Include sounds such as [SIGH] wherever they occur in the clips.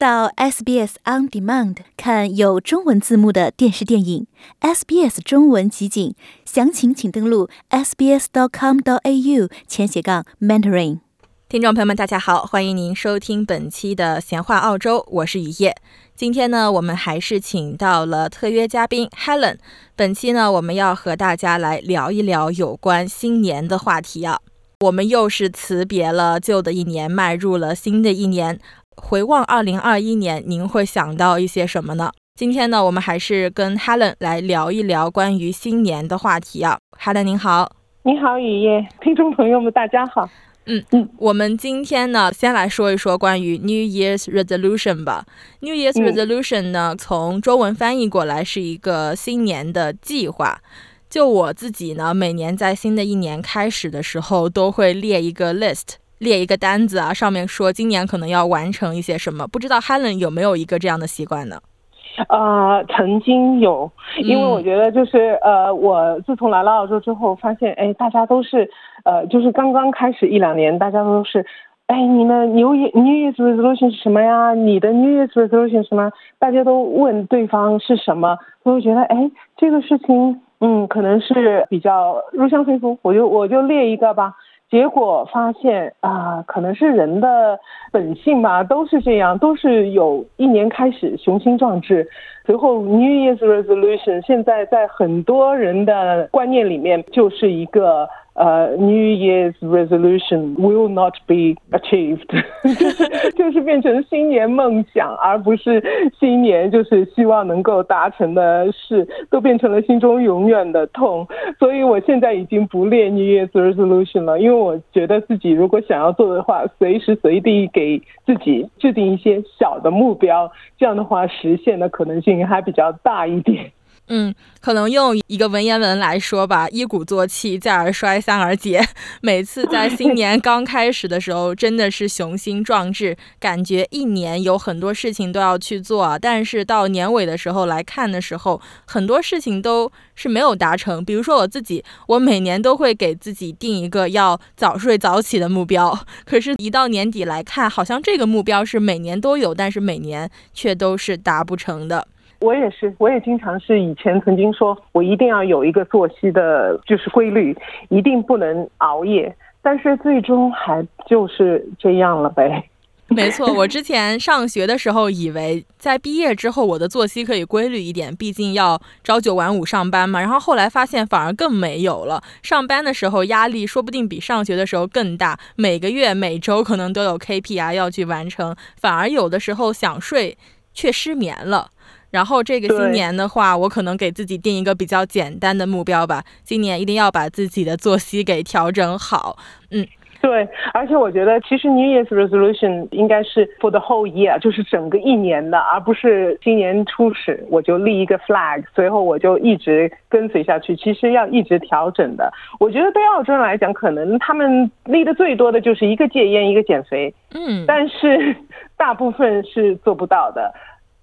到 SBS On Demand 看有中文字幕的电视电影，SBS 中文集锦，详情请登录 sbs.com.au 前斜杠 mentoring。听众朋友们，大家好，欢迎您收听本期的闲话澳洲，我是雨夜。今天呢，我们还是请到了特约嘉宾 Helen。本期呢，我们要和大家来聊一聊有关新年的话题啊。我们又是辞别了旧的一年，迈入了新的一年。回望二零二一年，您会想到一些什么呢？今天呢，我们还是跟 Helen 来聊一聊关于新年的话题啊。Helen 您好，你好雨夜，听众朋友们大家好。嗯嗯，我们今天呢，先来说一说关于 New Year's Resolution 吧。New Year's Resolution 呢，从中文翻译过来是一个新年的计划。就我自己呢，每年在新的一年开始的时候，都会列一个 list。列一个单子啊，上面说今年可能要完成一些什么，不知道 Helen 有没有一个这样的习惯呢？啊，曾经有，因为我觉得就是呃，我自从来了澳洲之后，发现哎，大家都是呃，就是刚刚开始一两年，大家都是哎，你们 New Year New Year's Resolution 是什么呀？你的 New Year's Resolution 是什么？大家都问对方是什么，我就觉得哎，这个事情嗯，可能是比较入乡随俗，我就我就列一个吧。结果发现啊，可能是人的本性吧，都是这样，都是有一年开始雄心壮志，随后 New Year's Resolution 现在在很多人的观念里面就是一个。呃，New Year's resolution will not be achieved，就 [LAUGHS] 是 [LAUGHS] 就是变成新年梦想，而不是新年就是希望能够达成的事，都变成了心中永远的痛。所以我现在已经不列 New Year's resolution 了，因为我觉得自己如果想要做的话，随时随地给自己制定一些小的目标，这样的话实现的可能性还比较大一点。嗯，可能用一个文言文来说吧，一鼓作气，再而衰，三而竭。每次在新年刚开始的时候，真的是雄心壮志，感觉一年有很多事情都要去做。但是到年尾的时候来看的时候，很多事情都是没有达成。比如说我自己，我每年都会给自己定一个要早睡早起的目标，[LAUGHS] 可是，一到年底来看，好像这个目标是每年都有，但是每年却都是达不成的。我也是，我也经常是以前曾经说，我一定要有一个作息的，就是规律，一定不能熬夜。但是最终还就是这样了呗。[LAUGHS] 没错，我之前上学的时候以为在毕业之后我的作息可以规律一点，毕竟要朝九晚五上班嘛。然后后来发现反而更没有了。上班的时候压力说不定比上学的时候更大，每个月每周可能都有 KPI 要去完成，反而有的时候想睡却失眠了。然后这个新年的话，我可能给自己定一个比较简单的目标吧。今年一定要把自己的作息给调整好。嗯，对。而且我觉得，其实 New Year's Resolution 应该是 for the whole year，就是整个一年的，而不是今年初始我就立一个 flag，随后我就一直跟随下去。其实要一直调整的。我觉得对澳洲人来讲，可能他们立的最多的就是一个戒烟，一个减肥。嗯。但是 [LAUGHS] 大部分是做不到的。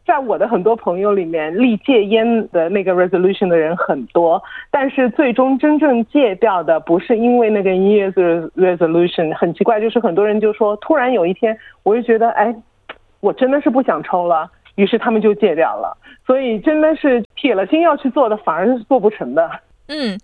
在我的很多朋友里面，立戒烟的那个 resolution 的人很多，但是最终真正戒掉的不是因为那个 New Year's resolution，很奇怪，就是很多人就说，突然有一天，我就觉得，哎，我真的是不想抽了，于是他们就戒掉了。所以真的是铁了心要去做的，反而是做不成的。嗯，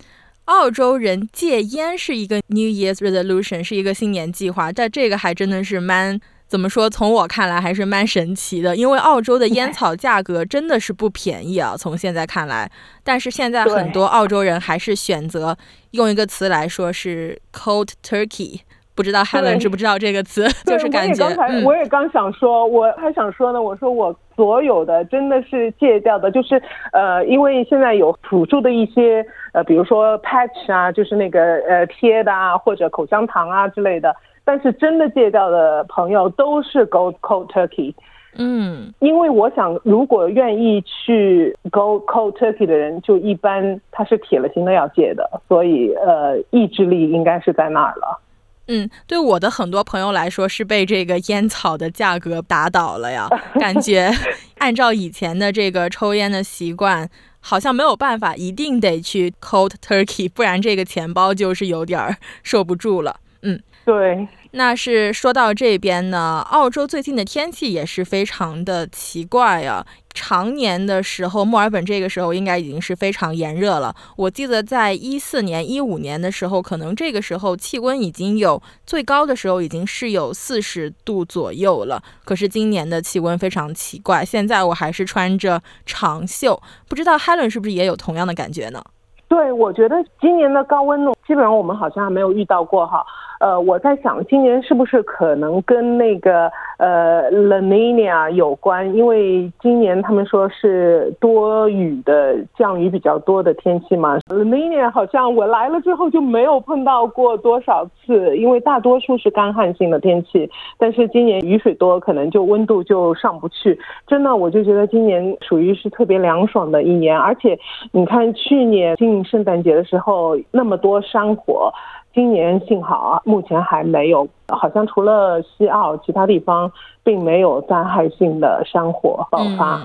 澳洲人戒烟是一个 New Year's resolution，是一个新年计划，但这个还真的是蛮。怎么说？从我看来还是蛮神奇的，因为澳洲的烟草价格真的是不便宜啊。从现在看来，但是现在很多澳洲人还是选择用一个词来说是 cold turkey。不知道 Helen 知不知道这个词？就是感觉。我也刚才，我也刚想说，我还想说呢。我说我所有的真的是戒掉的，就是呃，因为现在有辅助的一些呃，比如说 patch 啊，就是那个呃贴的啊，或者口香糖啊之类的。但是真的戒掉的朋友都是 go cold turkey，嗯，因为我想，如果愿意去 go cold turkey 的人，就一般他是铁了心的要戒的，所以呃，意志力应该是在那儿了。嗯，对我的很多朋友来说，是被这个烟草的价格打倒了呀，[LAUGHS] 感觉按照以前的这个抽烟的习惯，好像没有办法，一定得去 cold turkey，不然这个钱包就是有点儿受不住了。嗯，[LAUGHS] 对，那是说到这边呢，澳洲最近的天气也是非常的奇怪啊。常年的时候，墨尔本这个时候应该已经是非常炎热了。我记得在一四年、一五年的时候，可能这个时候气温已经有最高的时候已经是有四十度左右了。可是今年的气温非常奇怪，现在我还是穿着长袖，不知道 Helen 是不是也有同样的感觉呢？对，我觉得今年的高温呢，基本上我们好像还没有遇到过哈。呃，我在想，今年是不是可能跟那个呃 La Nina 有关？因为今年他们说是多雨的，降雨比较多的天气嘛。La Nina 好像我来了之后就没有碰到过多少次，因为大多数是干旱性的天气。但是今年雨水多，可能就温度就上不去。真的，我就觉得今年属于是特别凉爽的一年。而且你看，去年进圣诞节的时候那么多山火。今年幸好啊，目前还没有，好像除了西澳，其他地方并没有灾害性的山火爆发。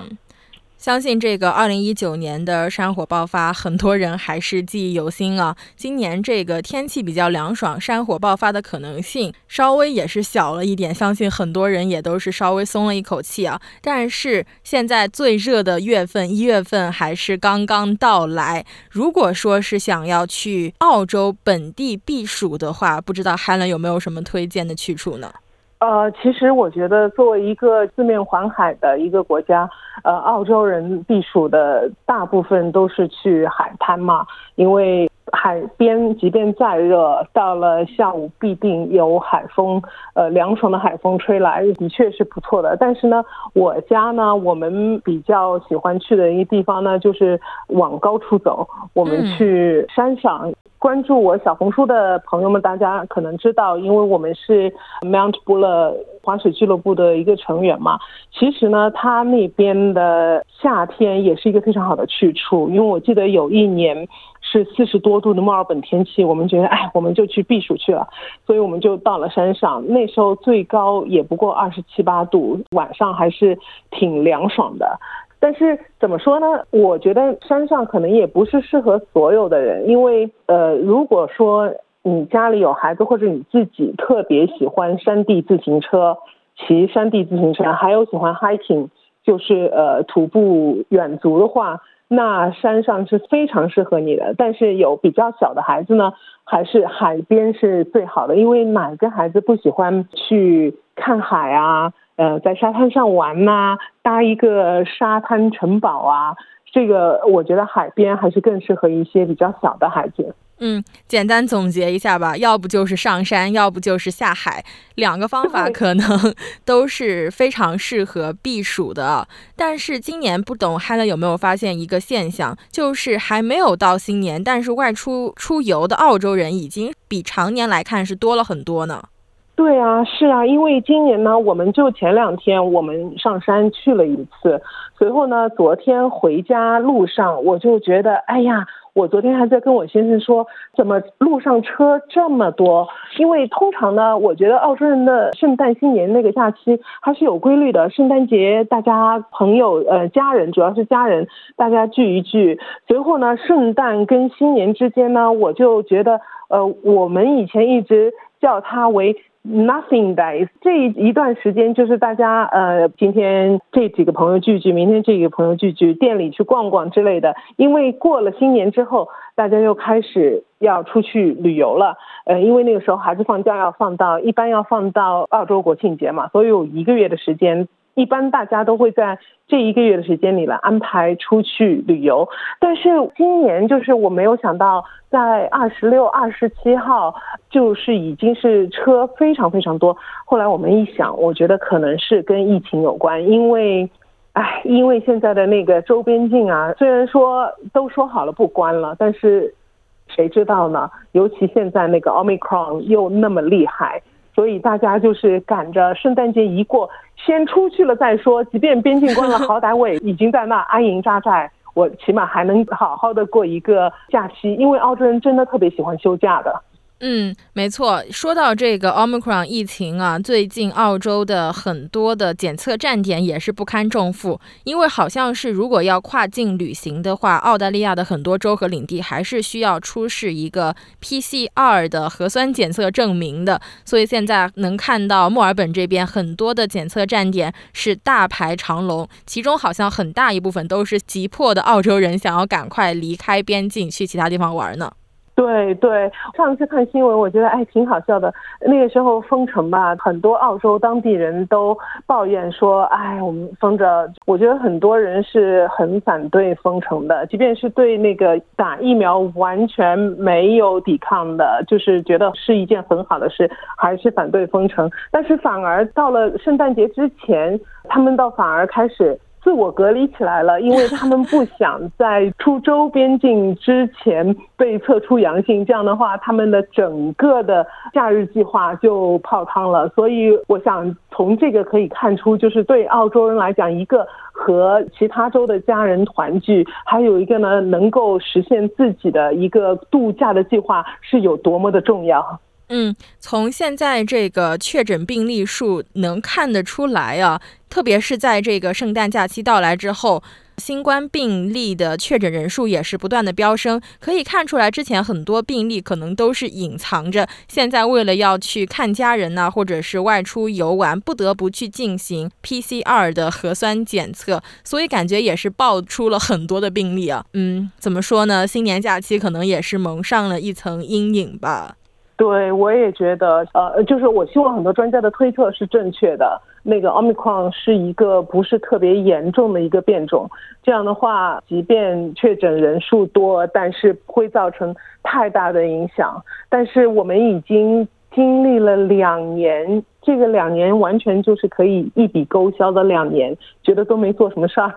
相信这个二零一九年的山火爆发，很多人还是记忆犹新啊。今年这个天气比较凉爽，山火爆发的可能性稍微也是小了一点，相信很多人也都是稍微松了一口气啊。但是现在最热的月份一月份还是刚刚到来，如果说是想要去澳洲本地避暑的话，不知道 Helen 有没有什么推荐的去处呢？呃，其实我觉得作为一个四面环海的一个国家，呃，澳洲人避暑的大部分都是去海滩嘛，因为海边即便再热，到了下午必定有海风，呃，凉爽的海风吹来，的确是不错的。但是呢，我家呢，我们比较喜欢去的一个地方呢，就是往高处走，我们去山上。关注我小红书的朋友们，大家可能知道，因为我们是 Mount Buller 滑雪俱乐部的一个成员嘛。其实呢，它那边的夏天也是一个非常好的去处，因为我记得有一年是四十多度的墨尔本天气，我们觉得哎，我们就去避暑去了，所以我们就到了山上。那时候最高也不过二十七八度，晚上还是挺凉爽的。但是怎么说呢？我觉得山上可能也不是适合所有的人，因为呃，如果说你家里有孩子，或者你自己特别喜欢山地自行车，骑山地自行车，还有喜欢 hiking，就是呃徒步远足的话，那山上是非常适合你的。但是有比较小的孩子呢，还是海边是最好的，因为哪个孩子不喜欢去看海啊？呃，在沙滩上玩呐，搭一个沙滩城堡啊，这个我觉得海边还是更适合一些比较小的孩子。嗯，简单总结一下吧，要不就是上山，要不就是下海，两个方法 [LAUGHS] 可能都是非常适合避暑的。但是今年不懂 Helen 有没有发现一个现象，就是还没有到新年，但是外出出游的澳洲人已经比常年来看是多了很多呢。对啊，是啊，因为今年呢，我们就前两天我们上山去了一次，随后呢，昨天回家路上我就觉得，哎呀，我昨天还在跟我先生说，怎么路上车这么多？因为通常呢，我觉得澳洲人的圣诞新年那个假期还是有规律的，圣诞节大家朋友呃家人，主要是家人大家聚一聚，随后呢，圣诞跟新年之间呢，我就觉得呃，我们以前一直叫它为。Nothing days 这一段时间就是大家呃今天这几个朋友聚聚，明天这几个朋友聚聚，店里去逛逛之类的。因为过了新年之后，大家又开始要出去旅游了。呃，因为那个时候孩子放假要放到，一般要放到澳洲国庆节嘛，所以有一个月的时间。一般大家都会在这一个月的时间里来安排出去旅游，但是今年就是我没有想到，在二十六、二十七号就是已经是车非常非常多。后来我们一想，我觉得可能是跟疫情有关，因为，哎，因为现在的那个周边境啊，虽然说都说好了不关了，但是谁知道呢？尤其现在那个 Omicron 又那么厉害。所以大家就是赶着圣诞节一过，先出去了再说。即便边境关了，[LAUGHS] 好歹我也已经在那安营扎寨，我起码还能好好的过一个假期。因为澳洲人真的特别喜欢休假的。嗯，没错。说到这个 Omicron 疫情啊，最近澳洲的很多的检测站点也是不堪重负，因为好像是如果要跨境旅行的话，澳大利亚的很多州和领地还是需要出示一个 PCR 的核酸检测证明的。所以现在能看到墨尔本这边很多的检测站点是大排长龙，其中好像很大一部分都是急迫的澳洲人想要赶快离开边境去其他地方玩呢。对对，上次看新闻，我觉得哎挺好笑的。那个时候封城吧，很多澳洲当地人都抱怨说，哎，我们封着。我觉得很多人是很反对封城的，即便是对那个打疫苗完全没有抵抗的，就是觉得是一件很好的事，还是反对封城。但是反而到了圣诞节之前，他们倒反而开始。自我隔离起来了，因为他们不想在出州边境之前被测出阳性，这样的话，他们的整个的假日计划就泡汤了。所以，我想从这个可以看出，就是对澳洲人来讲，一个和其他州的家人团聚，还有一个呢，能够实现自己的一个度假的计划是有多么的重要。嗯，从现在这个确诊病例数能看得出来啊，特别是在这个圣诞假期到来之后，新冠病例的确诊人数也是不断的飙升。可以看出来，之前很多病例可能都是隐藏着，现在为了要去看家人呢，或者是外出游玩，不得不去进行 PCR 的核酸检测，所以感觉也是爆出了很多的病例啊。嗯，怎么说呢？新年假期可能也是蒙上了一层阴影吧。对，我也觉得，呃，就是我希望很多专家的推测是正确的。那个奥密克戎是一个不是特别严重的一个变种，这样的话，即便确诊人数多，但是不会造成太大的影响。但是我们已经经历了两年，这个两年完全就是可以一笔勾销的两年，觉得都没做什么事儿。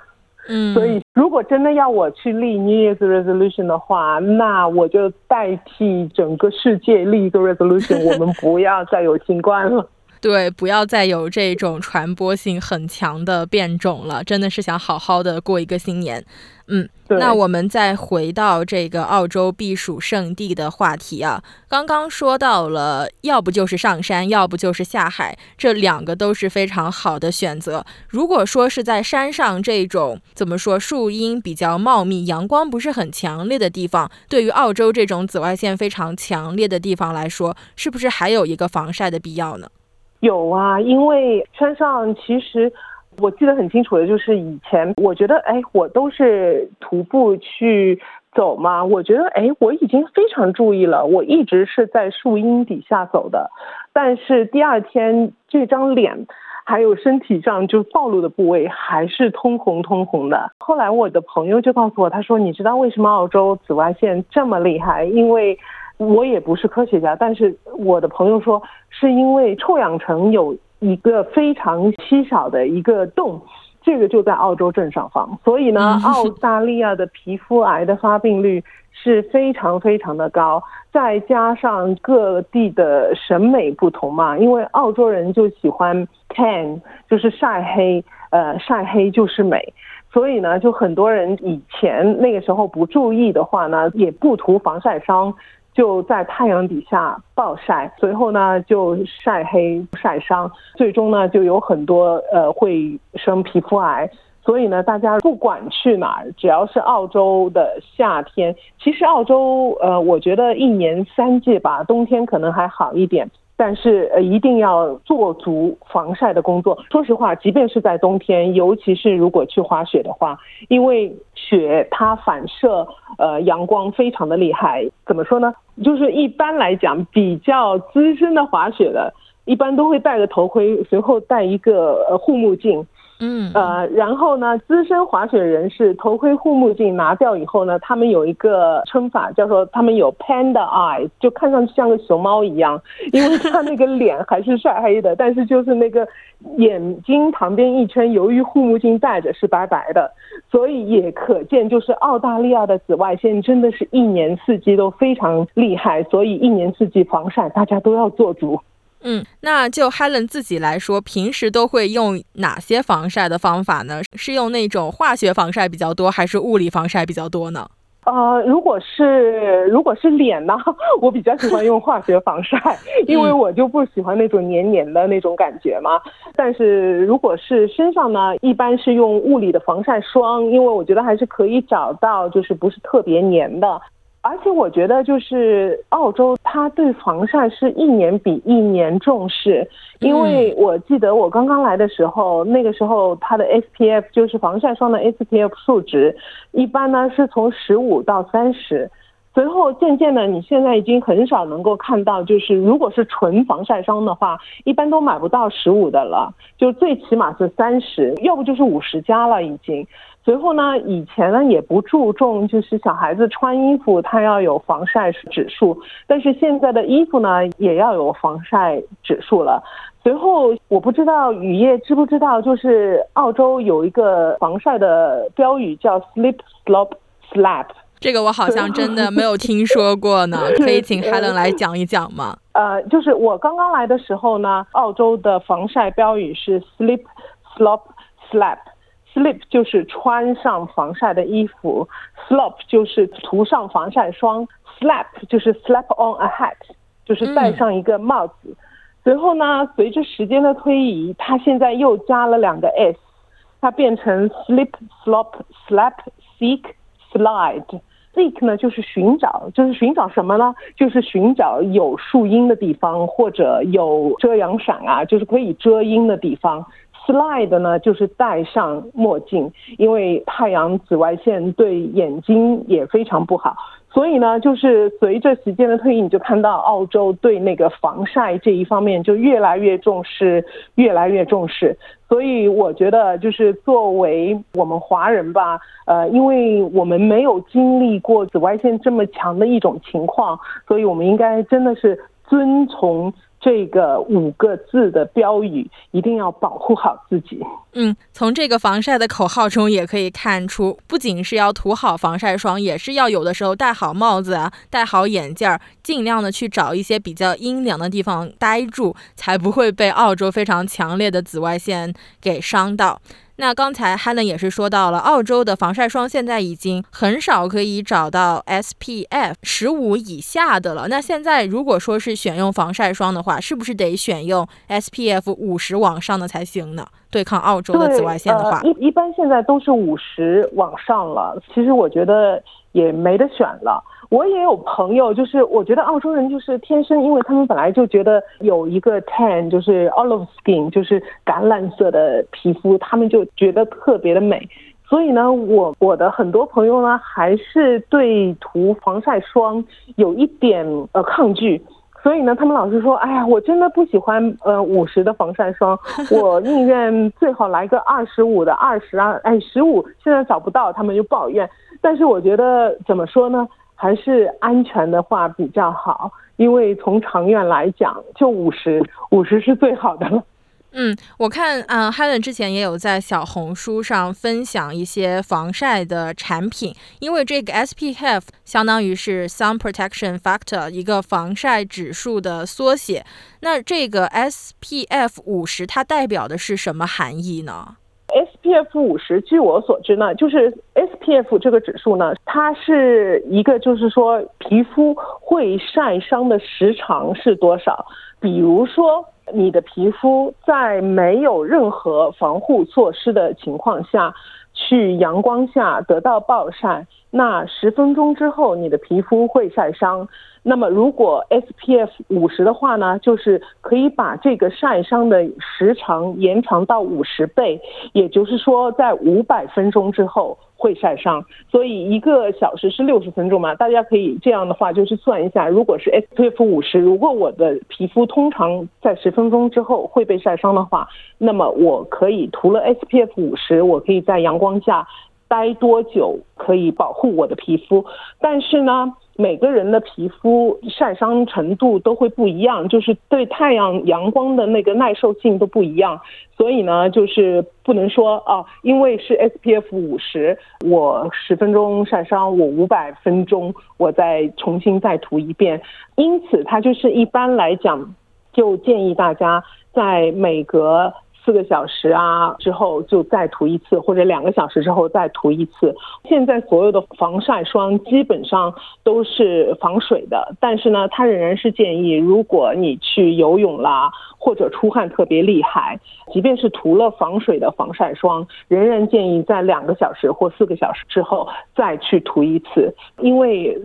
嗯，所以如果真的要我去立 New Year's Resolution 的话，那我就代替整个世界立一个 Resolution，[LAUGHS] 我们不要再有新冠了。对，不要再有这种传播性很强的变种了，真的是想好好的过一个新年。嗯，那我们再回到这个澳洲避暑胜地的话题啊，刚刚说到了，要不就是上山，要不就是下海，这两个都是非常好的选择。如果说是在山上这种怎么说，树荫比较茂密，阳光不是很强烈的地方，对于澳洲这种紫外线非常强烈的地方来说，是不是还有一个防晒的必要呢？有啊，因为山上其实我记得很清楚的，就是以前我觉得，哎，我都是徒步去走嘛，我觉得，哎，我已经非常注意了，我一直是在树荫底下走的，但是第二天这张脸还有身体上就暴露的部位还是通红通红的。后来我的朋友就告诉我，他说，你知道为什么澳洲紫外线这么厉害？因为我也不是科学家，但是我的朋友说，是因为臭氧层有一个非常稀少的一个洞，这个就在澳洲正上方，所以呢，澳大利亚的皮肤癌的发病率是非常非常的高，再加上各地的审美不同嘛，因为澳洲人就喜欢 tan，就是晒黑，呃，晒黑就是美，所以呢，就很多人以前那个时候不注意的话呢，也不涂防晒霜。就在太阳底下暴晒，随后呢就晒黑晒伤，最终呢就有很多呃会生皮肤癌。所以呢，大家不管去哪儿，只要是澳洲的夏天，其实澳洲呃，我觉得一年三季吧，冬天可能还好一点。但是呃，一定要做足防晒的工作。说实话，即便是在冬天，尤其是如果去滑雪的话，因为雪它反射呃阳光非常的厉害。怎么说呢？就是一般来讲，比较资深的滑雪的，一般都会戴个头盔，随后戴一个呃护目镜。嗯呃，然后呢，资深滑雪人士头盔护目镜拿掉以后呢，他们有一个称法，叫做他们有 panda eye，就看上去像个熊猫一样，因为他那个脸还是晒黑的，但是就是那个眼睛旁边一圈，由于护目镜戴着是白白的，所以也可见就是澳大利亚的紫外线真的是一年四季都非常厉害，所以一年四季防晒大家都要做足。嗯，那就 Helen 自己来说，平时都会用哪些防晒的方法呢？是用那种化学防晒比较多，还是物理防晒比较多呢？呃，如果是如果是脸呢，[LAUGHS] 我比较喜欢用化学防晒，因为我就不喜欢那种黏黏的那种感觉嘛。但是如果是身上呢，一般是用物理的防晒霜，因为我觉得还是可以找到就是不是特别黏的。而且我觉得，就是澳洲，它对防晒是一年比一年重视。因为我记得我刚刚来的时候，那个时候它的 SPF 就是防晒霜的 SPF 数值，一般呢是从十五到三十。随后渐渐的，你现在已经很少能够看到，就是如果是纯防晒霜的话，一般都买不到十五的了，就最起码是三十，要不就是五十加了已经。随后呢，以前呢也不注重，就是小孩子穿衣服它要有防晒指数，但是现在的衣服呢也要有防晒指数了。随后我不知道雨夜知不知道，就是澳洲有一个防晒的标语叫 Slip Slop Slap，这个我好像真的没有听说过呢，[LAUGHS] 可以请 Helen 来讲一讲吗？呃，就是我刚刚来的时候呢，澳洲的防晒标语是 Slip Slop Slap。Slip 就是穿上防晒的衣服，Slop 就是涂上防晒霜，Slap 就是 Slap on a hat，就是戴上一个帽子。随后呢，随着时间的推移，它现在又加了两个 s，它变成 Slip Slop Slap Seek Slide。Seek 呢就是寻找，就是寻找什么呢？就是寻找有树荫的地方或者有遮阳伞啊，就是可以遮阴的地方。Slide 呢，就是戴上墨镜，因为太阳紫外线对眼睛也非常不好。所以呢，就是随着时间的推移，你就看到澳洲对那个防晒这一方面就越来越重视，越来越重视。所以我觉得，就是作为我们华人吧，呃，因为我们没有经历过紫外线这么强的一种情况，所以我们应该真的是遵从。这个五个字的标语一定要保护好自己。嗯，从这个防晒的口号中也可以看出，不仅是要涂好防晒霜，也是要有的时候戴好帽子啊，戴好眼镜儿，尽量的去找一些比较阴凉的地方待住，才不会被澳洲非常强烈的紫外线给伤到。那刚才 Helen 也是说到了，澳洲的防晒霜现在已经很少可以找到 SPF 十五以下的了。那现在如果说是选用防晒霜的话，是不是得选用 SPF 五十往上的才行呢？对抗澳洲的紫外线的话，一一般现在都是五十往上了。其实我觉得也没得选了。我也有朋友，就是我觉得澳洲人就是天生，因为他们本来就觉得有一个 tan，就是 olive skin，就是橄榄色的皮肤，他们就觉得特别的美。所以呢，我我的很多朋友呢，还是对涂防晒霜有一点呃抗拒。所以呢，他们老是说，哎呀，我真的不喜欢呃五十的防晒霜，[LAUGHS] 我宁愿最好来个二十五的，二十啊，哎十五现在找不到，他们就抱怨。但是我觉得怎么说呢？还是安全的话比较好，因为从长远来讲，就五十五十是最好的了。嗯，我看啊，Helen 之前也有在小红书上分享一些防晒的产品，因为这个 SPF 相当于是 Sun Protection Factor 一个防晒指数的缩写。那这个 SPF 五十它代表的是什么含义呢？SPF 五十，据我所知呢，就是 SPF 这个指数呢，它是一个，就是说皮肤会晒伤的时长是多少。比如说，你的皮肤在没有任何防护措施的情况下，去阳光下得到暴晒，那十分钟之后，你的皮肤会晒伤。那么，如果 SPF 五十的话呢，就是可以把这个晒伤的时长延长到五十倍，也就是说，在五百分钟之后会晒伤。所以一个小时是六十分钟嘛，大家可以这样的话就是算一下，如果是 SPF 五十，如果我的皮肤通常在十分钟之后会被晒伤的话，那么我可以涂了 SPF 五十，我可以在阳光下待多久可以保护我的皮肤？但是呢？每个人的皮肤晒伤程度都会不一样，就是对太阳阳光的那个耐受性都不一样，所以呢，就是不能说啊，因为是 SPF 五十，我十分钟晒伤，我五百分钟我再重新再涂一遍，因此它就是一般来讲，就建议大家在每隔四个小时啊之后就再涂一次，或者两个小时之后再涂一次。现在所有的防晒霜基本上都是防水的，但是呢，它仍然是建议，如果你去游泳啦，或者出汗特别厉害，即便是涂了防水的防晒霜，仍然建议在两个小时或四个小时之后再去涂一次，因为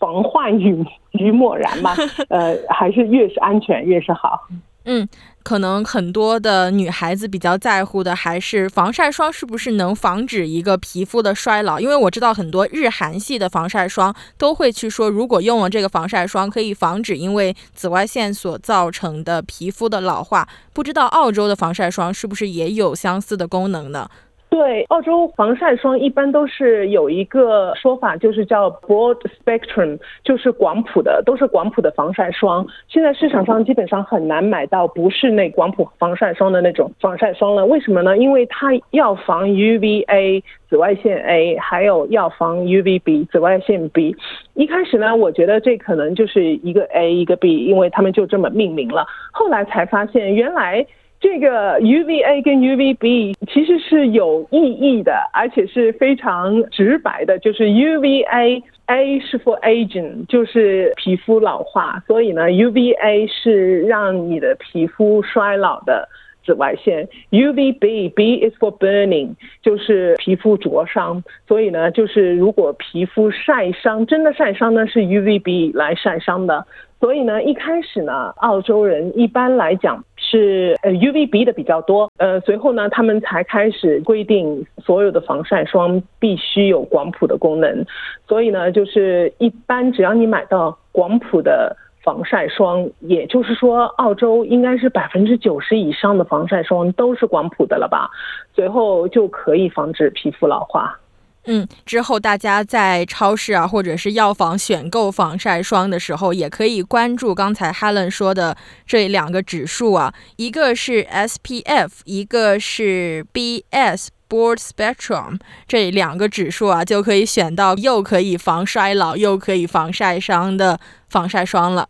防患于 [LAUGHS] 于墨然嘛，[LAUGHS] 呃，还是越是安全越是好。嗯，可能很多的女孩子比较在乎的还是防晒霜是不是能防止一个皮肤的衰老，因为我知道很多日韩系的防晒霜都会去说，如果用了这个防晒霜，可以防止因为紫外线所造成的皮肤的老化。不知道澳洲的防晒霜是不是也有相似的功能呢？对，澳洲防晒霜一般都是有一个说法，就是叫 broad spectrum，就是广谱的，都是广谱的防晒霜。现在市场上基本上很难买到不是那广谱防晒霜的那种防晒霜了。为什么呢？因为它要防 UVA 紫外线 A，还有要防 UVB 紫外线 B。一开始呢，我觉得这可能就是一个 A 一个 B，因为他们就这么命名了。后来才发现，原来。这个 UVA 跟 UVB 其实是有意义的，而且是非常直白的，就是 UVA A 是 for aging，就是皮肤老化，所以呢 UVA 是让你的皮肤衰老的。紫外线，UVB B is for burning，就是皮肤灼伤，所以呢就是如果皮肤晒伤，真的晒伤呢是 UVB 来晒伤的。所以呢，一开始呢，澳洲人一般来讲是呃 UVB 的比较多，呃，随后呢，他们才开始规定所有的防晒霜必须有广谱的功能。所以呢，就是一般只要你买到广谱的防晒霜，也就是说，澳洲应该是百分之九十以上的防晒霜都是广谱的了吧？随后就可以防止皮肤老化。嗯，之后大家在超市啊，或者是药房选购防晒霜的时候，也可以关注刚才 Helen 说的这两个指数啊，一个是 SPF，一个是 BS Board Spectrum，这两个指数啊，就可以选到又可以防衰老又可以防晒伤的防晒霜了。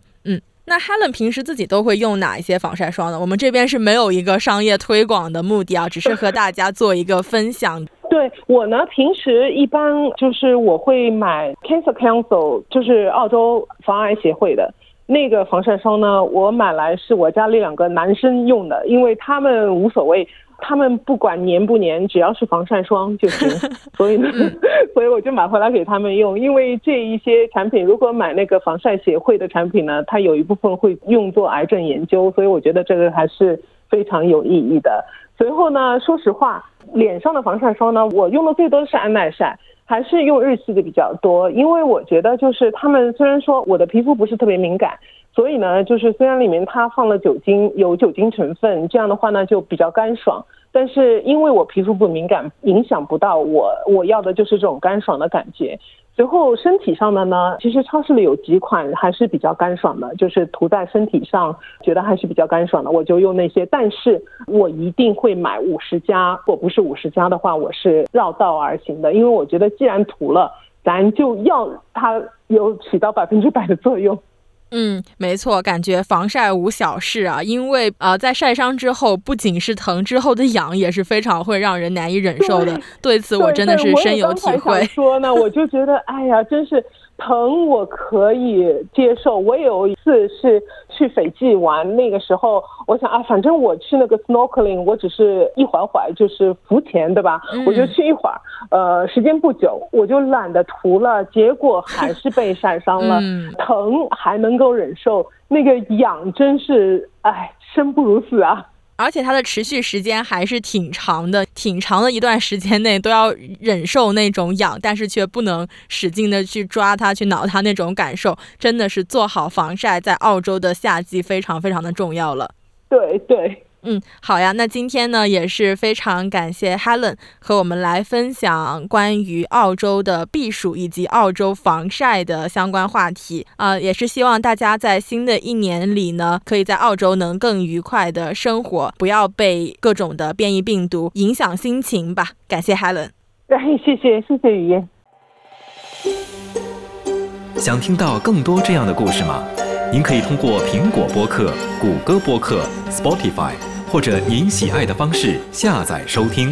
那 Helen 平时自己都会用哪一些防晒霜呢？我们这边是没有一个商业推广的目的啊，只是和大家做一个分享。[LAUGHS] 对我呢，平时一般就是我会买 Cancer Council，就是澳洲防癌协会的那个防晒霜呢。我买来是我家里两个男生用的，因为他们无所谓，他们不管粘不粘，只要是防晒霜就行。[LAUGHS] 所以呢，[LAUGHS] 所以我就买回来给他们用。因为这一些产品，如果买那个防晒协会的产品呢，它有一部分会用作癌症研究，所以我觉得这个还是非常有意义的。随后呢，说实话。脸上的防晒霜呢，我用的最多的是安耐晒，还是用日系的比较多，因为我觉得就是他们虽然说我的皮肤不是特别敏感，所以呢，就是虽然里面它放了酒精，有酒精成分，这样的话呢就比较干爽，但是因为我皮肤不敏感，影响不到我，我要的就是这种干爽的感觉。随后身体上的呢，其实超市里有几款还是比较干爽的，就是涂在身体上，觉得还是比较干爽的，我就用那些。但是我一定会买五十加，我不是五十加的话，我是绕道而行的，因为我觉得既然涂了，咱就要它有起到百分之百的作用。嗯，没错，感觉防晒无小事啊，因为呃，在晒伤之后，不仅是疼，之后的痒也是非常会让人难以忍受的。对此，我真的是深有体会。[LAUGHS] 说呢，我就觉得，哎呀，真是。疼我可以接受，我有一次是去斐济玩，那个时候我想啊，反正我去那个 snorkeling，我只是一会儿就是浮潜，对吧？我就去一会儿，呃，时间不久，我就懒得涂了，结果还是被晒伤了。疼还能够忍受，那个痒真是，哎，生不如死啊！而且它的持续时间还是挺长的，挺长的一段时间内都要忍受那种痒，但是却不能使劲的去抓它、去挠它那种感受，真的是做好防晒，在澳洲的夏季非常非常的重要了。对对。嗯，好呀。那今天呢，也是非常感谢 Helen 和我们来分享关于澳洲的避暑以及澳洲防晒的相关话题啊。也是希望大家在新的一年里呢，可以在澳洲能更愉快的生活，不要被各种的变异病毒影响心情吧。感谢 Helen。[LAUGHS] 对，谢谢谢谢雨嫣。想听到更多这样的故事吗？您可以通过苹果播客、谷歌播客、Spotify。或者您喜爱的方式下载收听。